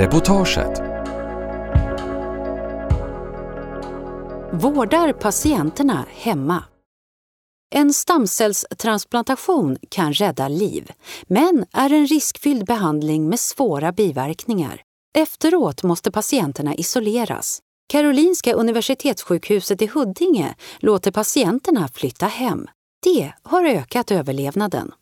Reportaget Vårdar patienterna hemma? En stamcellstransplantation kan rädda liv, men är en riskfylld behandling med svåra biverkningar. Efteråt måste patienterna isoleras. Karolinska Universitetssjukhuset i Huddinge låter patienterna flytta hem. Det har ökat överlevnaden.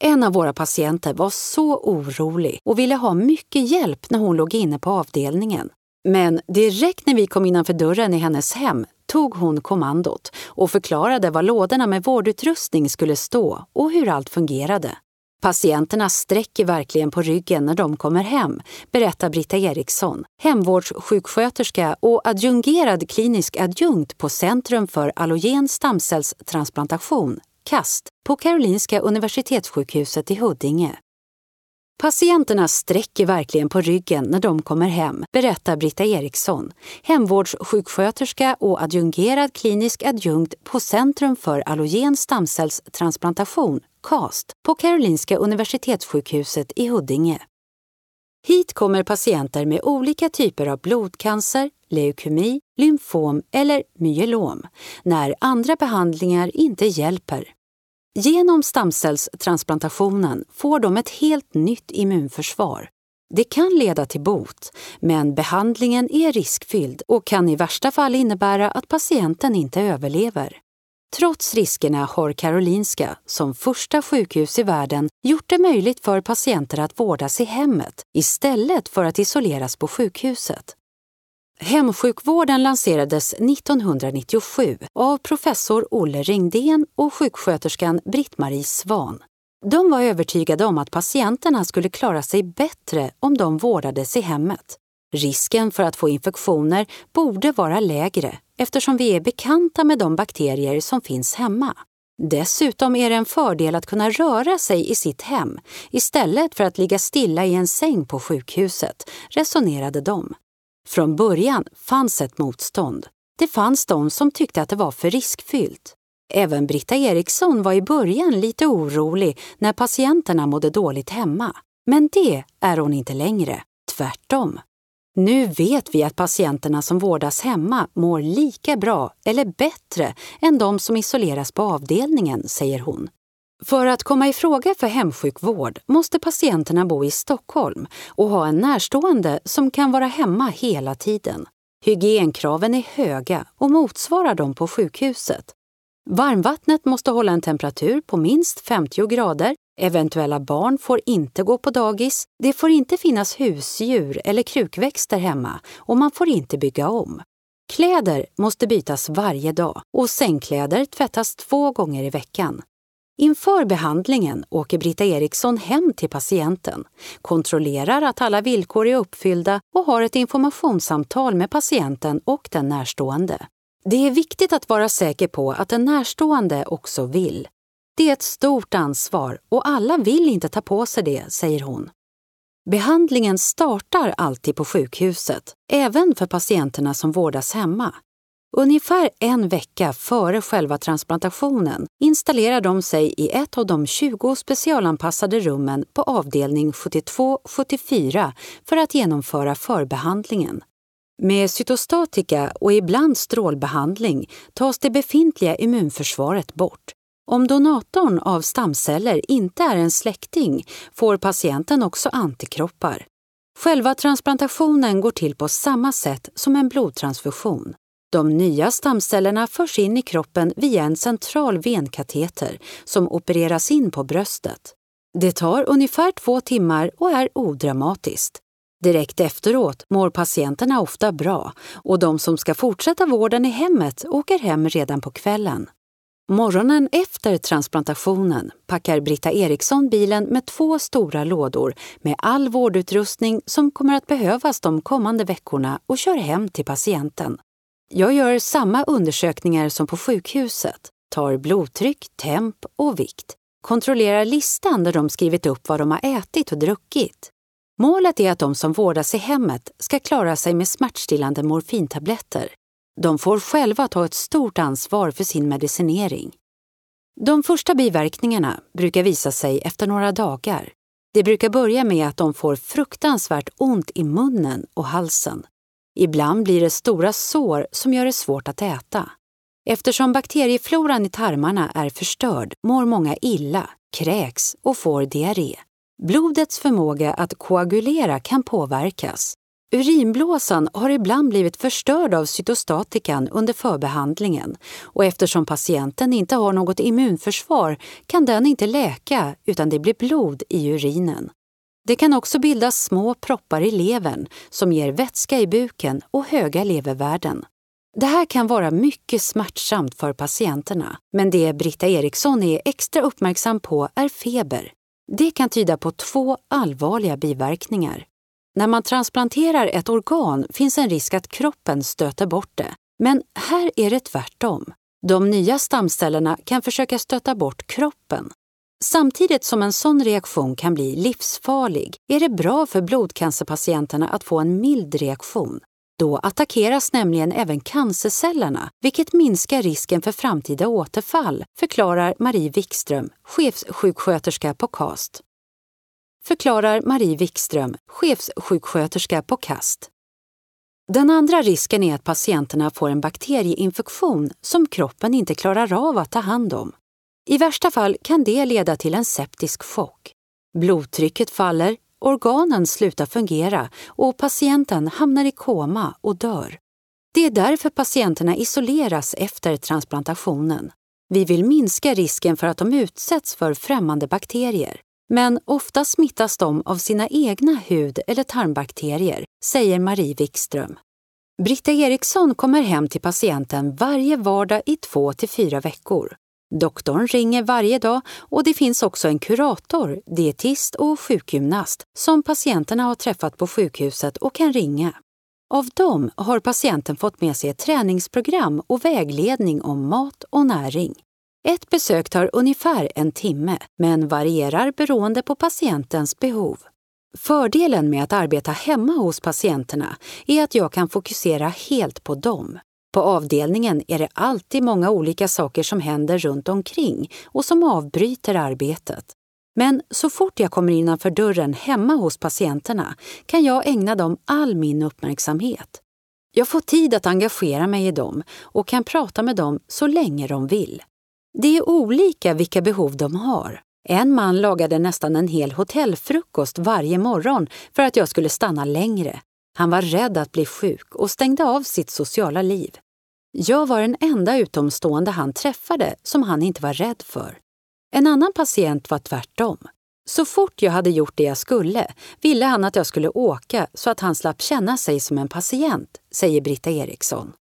En av våra patienter var så orolig och ville ha mycket hjälp när hon låg inne på avdelningen. Men direkt när vi kom innanför dörren i hennes hem tog hon kommandot och förklarade var lådorna med vårdutrustning skulle stå och hur allt fungerade. Patienterna sträcker verkligen på ryggen när de kommer hem, berättar Britta Eriksson, hemvårdssjuksköterska och adjungerad klinisk adjunkt på Centrum för allogen stamcellstransplantation, KAST, på Karolinska Universitetssjukhuset i Huddinge. Patienterna sträcker verkligen på ryggen när de kommer hem, berättar Britta Eriksson, hemvårdssjuksköterska och adjungerad klinisk adjunkt på Centrum för allogen stamcellstransplantation, CAST, på Karolinska Universitetssjukhuset i Huddinge. Hit kommer patienter med olika typer av blodcancer, leukemi, lymfom eller myelom, när andra behandlingar inte hjälper. Genom stamcellstransplantationen får de ett helt nytt immunförsvar. Det kan leda till bot, men behandlingen är riskfylld och kan i värsta fall innebära att patienten inte överlever. Trots riskerna har Karolinska, som första sjukhus i världen, gjort det möjligt för patienter att vårdas i hemmet istället för att isoleras på sjukhuset. Hemsjukvården lanserades 1997 av professor Olle Ringdén och sjuksköterskan Britt-Marie Svan. De var övertygade om att patienterna skulle klara sig bättre om de vårdades i hemmet. Risken för att få infektioner borde vara lägre eftersom vi är bekanta med de bakterier som finns hemma. Dessutom är det en fördel att kunna röra sig i sitt hem istället för att ligga stilla i en säng på sjukhuset, resonerade de. Från början fanns ett motstånd. Det fanns de som tyckte att det var för riskfyllt. Även Britta Eriksson var i början lite orolig när patienterna mådde dåligt hemma. Men det är hon inte längre. Tvärtom. Nu vet vi att patienterna som vårdas hemma mår lika bra eller bättre än de som isoleras på avdelningen, säger hon. För att komma i fråga för hemsjukvård måste patienterna bo i Stockholm och ha en närstående som kan vara hemma hela tiden. Hygienkraven är höga och motsvarar dem på sjukhuset. Varmvattnet måste hålla en temperatur på minst 50 grader. Eventuella barn får inte gå på dagis. Det får inte finnas husdjur eller krukväxter hemma och man får inte bygga om. Kläder måste bytas varje dag och sängkläder tvättas två gånger i veckan. Inför behandlingen åker Britta Eriksson hem till patienten, kontrollerar att alla villkor är uppfyllda och har ett informationssamtal med patienten och den närstående. Det är viktigt att vara säker på att den närstående också vill. Det är ett stort ansvar och alla vill inte ta på sig det, säger hon. Behandlingen startar alltid på sjukhuset, även för patienterna som vårdas hemma. Ungefär en vecka före själva transplantationen installerar de sig i ett av de 20 specialanpassade rummen på avdelning 72-74 för att genomföra förbehandlingen. Med cytostatika och ibland strålbehandling tas det befintliga immunförsvaret bort. Om donatorn av stamceller inte är en släkting får patienten också antikroppar. Själva transplantationen går till på samma sätt som en blodtransfusion. De nya stamcellerna förs in i kroppen via en central venkateter som opereras in på bröstet. Det tar ungefär två timmar och är odramatiskt. Direkt efteråt mår patienterna ofta bra och de som ska fortsätta vården i hemmet åker hem redan på kvällen. Morgonen efter transplantationen packar Britta Eriksson bilen med två stora lådor med all vårdutrustning som kommer att behövas de kommande veckorna och kör hem till patienten. Jag gör samma undersökningar som på sjukhuset, tar blodtryck, temp och vikt, kontrollerar listan där de skrivit upp vad de har ätit och druckit. Målet är att de som vårdas i hemmet ska klara sig med smärtstillande morfintabletter. De får själva ta ett stort ansvar för sin medicinering. De första biverkningarna brukar visa sig efter några dagar. Det brukar börja med att de får fruktansvärt ont i munnen och halsen. Ibland blir det stora sår som gör det svårt att äta. Eftersom bakteriefloran i tarmarna är förstörd mår många illa, kräks och får diarré. Blodets förmåga att koagulera kan påverkas. Urinblåsan har ibland blivit förstörd av cytostatikan under förbehandlingen och eftersom patienten inte har något immunförsvar kan den inte läka utan det blir blod i urinen. Det kan också bildas små proppar i levern som ger vätska i buken och höga levervärden. Det här kan vara mycket smärtsamt för patienterna, men det Britta Eriksson är extra uppmärksam på är feber. Det kan tyda på två allvarliga biverkningar. När man transplanterar ett organ finns en risk att kroppen stöter bort det. Men här är det tvärtom. De nya stamcellerna kan försöka stöta bort kroppen. Samtidigt som en sån reaktion kan bli livsfarlig är det bra för blodcancerpatienterna att få en mild reaktion. Då attackeras nämligen även cancercellerna, vilket minskar risken för framtida återfall, förklarar Marie Wikström, chefssjuksköterska på KAST. Förklarar Marie Wikström, chefssjuksköterska på KAST. Den andra risken är att patienterna får en bakterieinfektion som kroppen inte klarar av att ta hand om. I värsta fall kan det leda till en septisk chock. Blodtrycket faller, organen slutar fungera och patienten hamnar i koma och dör. Det är därför patienterna isoleras efter transplantationen. Vi vill minska risken för att de utsätts för främmande bakterier. Men ofta smittas de av sina egna hud eller tarmbakterier, säger Marie Wikström. Britta Eriksson kommer hem till patienten varje vardag i två till fyra veckor. Doktorn ringer varje dag och det finns också en kurator, dietist och sjukgymnast som patienterna har träffat på sjukhuset och kan ringa. Av dem har patienten fått med sig ett träningsprogram och vägledning om mat och näring. Ett besök tar ungefär en timme, men varierar beroende på patientens behov. Fördelen med att arbeta hemma hos patienterna är att jag kan fokusera helt på dem. På avdelningen är det alltid många olika saker som händer runt omkring och som avbryter arbetet. Men så fort jag kommer innanför dörren hemma hos patienterna kan jag ägna dem all min uppmärksamhet. Jag får tid att engagera mig i dem och kan prata med dem så länge de vill. Det är olika vilka behov de har. En man lagade nästan en hel hotellfrukost varje morgon för att jag skulle stanna längre. Han var rädd att bli sjuk och stängde av sitt sociala liv. Jag var den enda utomstående han träffade som han inte var rädd för. En annan patient var tvärtom. Så fort jag hade gjort det jag skulle ville han att jag skulle åka så att han slapp känna sig som en patient, säger Britta Eriksson.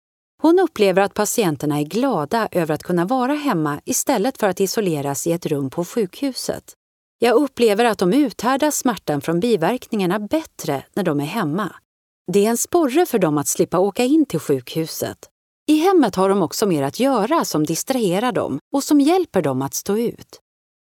Hon upplever att patienterna är glada över att kunna vara hemma istället för att isoleras i ett rum på sjukhuset. Jag upplever att de uthärdar smärtan från biverkningarna bättre när de är hemma. Det är en sporre för dem att slippa åka in till sjukhuset. I hemmet har de också mer att göra som distraherar dem och som hjälper dem att stå ut.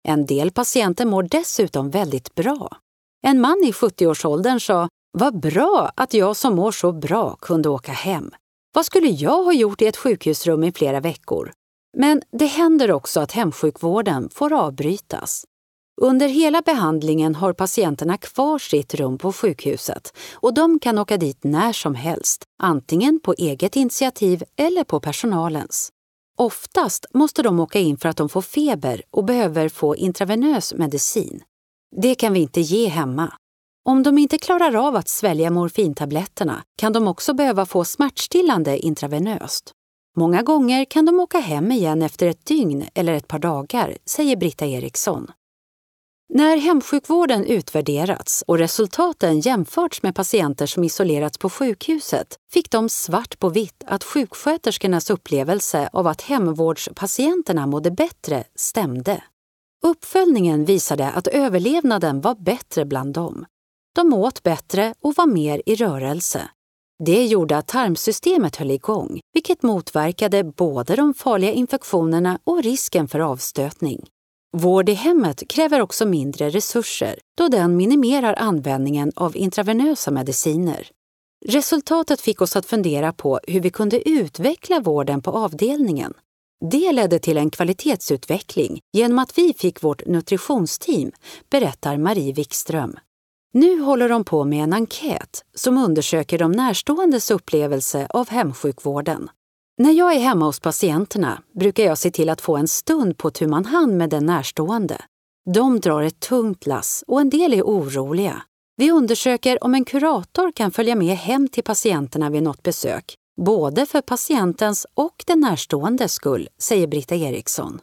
En del patienter mår dessutom väldigt bra. En man i 70-årsåldern sa “Vad bra att jag som mår så bra kunde åka hem. Vad skulle jag ha gjort i ett sjukhusrum i flera veckor? Men det händer också att hemsjukvården får avbrytas. Under hela behandlingen har patienterna kvar sitt rum på sjukhuset och de kan åka dit när som helst, antingen på eget initiativ eller på personalens. Oftast måste de åka in för att de får feber och behöver få intravenös medicin. Det kan vi inte ge hemma. Om de inte klarar av att svälja morfintabletterna kan de också behöva få smärtstillande intravenöst. Många gånger kan de åka hem igen efter ett dygn eller ett par dagar, säger Britta Eriksson. När hemsjukvården utvärderats och resultaten jämförts med patienter som isolerats på sjukhuset fick de svart på vitt att sjuksköterskornas upplevelse av att hemvårdspatienterna mådde bättre stämde. Uppföljningen visade att överlevnaden var bättre bland dem. De åt bättre och var mer i rörelse. Det gjorde att tarmsystemet höll igång, vilket motverkade både de farliga infektionerna och risken för avstötning. Vård i hemmet kräver också mindre resurser då den minimerar användningen av intravenösa mediciner. Resultatet fick oss att fundera på hur vi kunde utveckla vården på avdelningen. Det ledde till en kvalitetsutveckling genom att vi fick vårt nutritionsteam, berättar Marie Wikström. Nu håller de på med en enkät som undersöker de närståendes upplevelse av hemsjukvården. När jag är hemma hos patienterna brukar jag se till att få en stund på tu man hand med den närstående. De drar ett tungt lass och en del är oroliga. Vi undersöker om en kurator kan följa med hem till patienterna vid något besök, både för patientens och den närståendes skull, säger Britta Eriksson.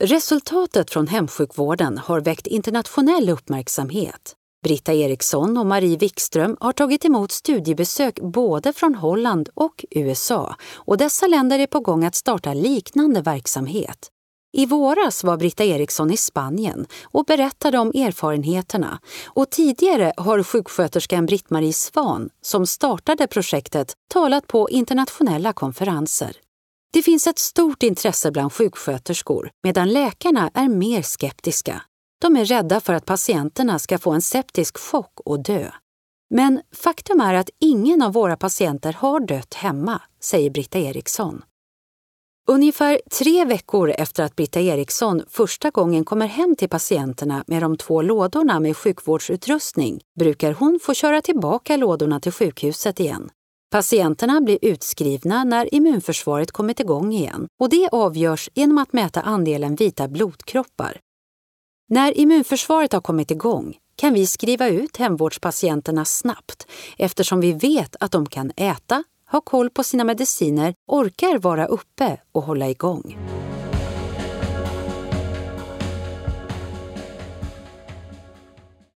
Resultatet från hemsjukvården har väckt internationell uppmärksamhet. Britta Eriksson och Marie Wikström har tagit emot studiebesök både från Holland och USA och dessa länder är på gång att starta liknande verksamhet. I våras var Britta Eriksson i Spanien och berättade om erfarenheterna och tidigare har sjuksköterskan Britt-Marie Svan, som startade projektet, talat på internationella konferenser. Det finns ett stort intresse bland sjuksköterskor medan läkarna är mer skeptiska. De är rädda för att patienterna ska få en septisk chock och dö. Men faktum är att ingen av våra patienter har dött hemma, säger Britta Eriksson. Ungefär tre veckor efter att Britta Eriksson första gången kommer hem till patienterna med de två lådorna med sjukvårdsutrustning brukar hon få köra tillbaka lådorna till sjukhuset igen. Patienterna blir utskrivna när immunförsvaret kommit igång igen och det avgörs genom att mäta andelen vita blodkroppar. När immunförsvaret har kommit igång kan vi skriva ut hemvårdspatienterna snabbt eftersom vi vet att de kan äta, ha koll på sina mediciner, orkar vara uppe och hålla igång.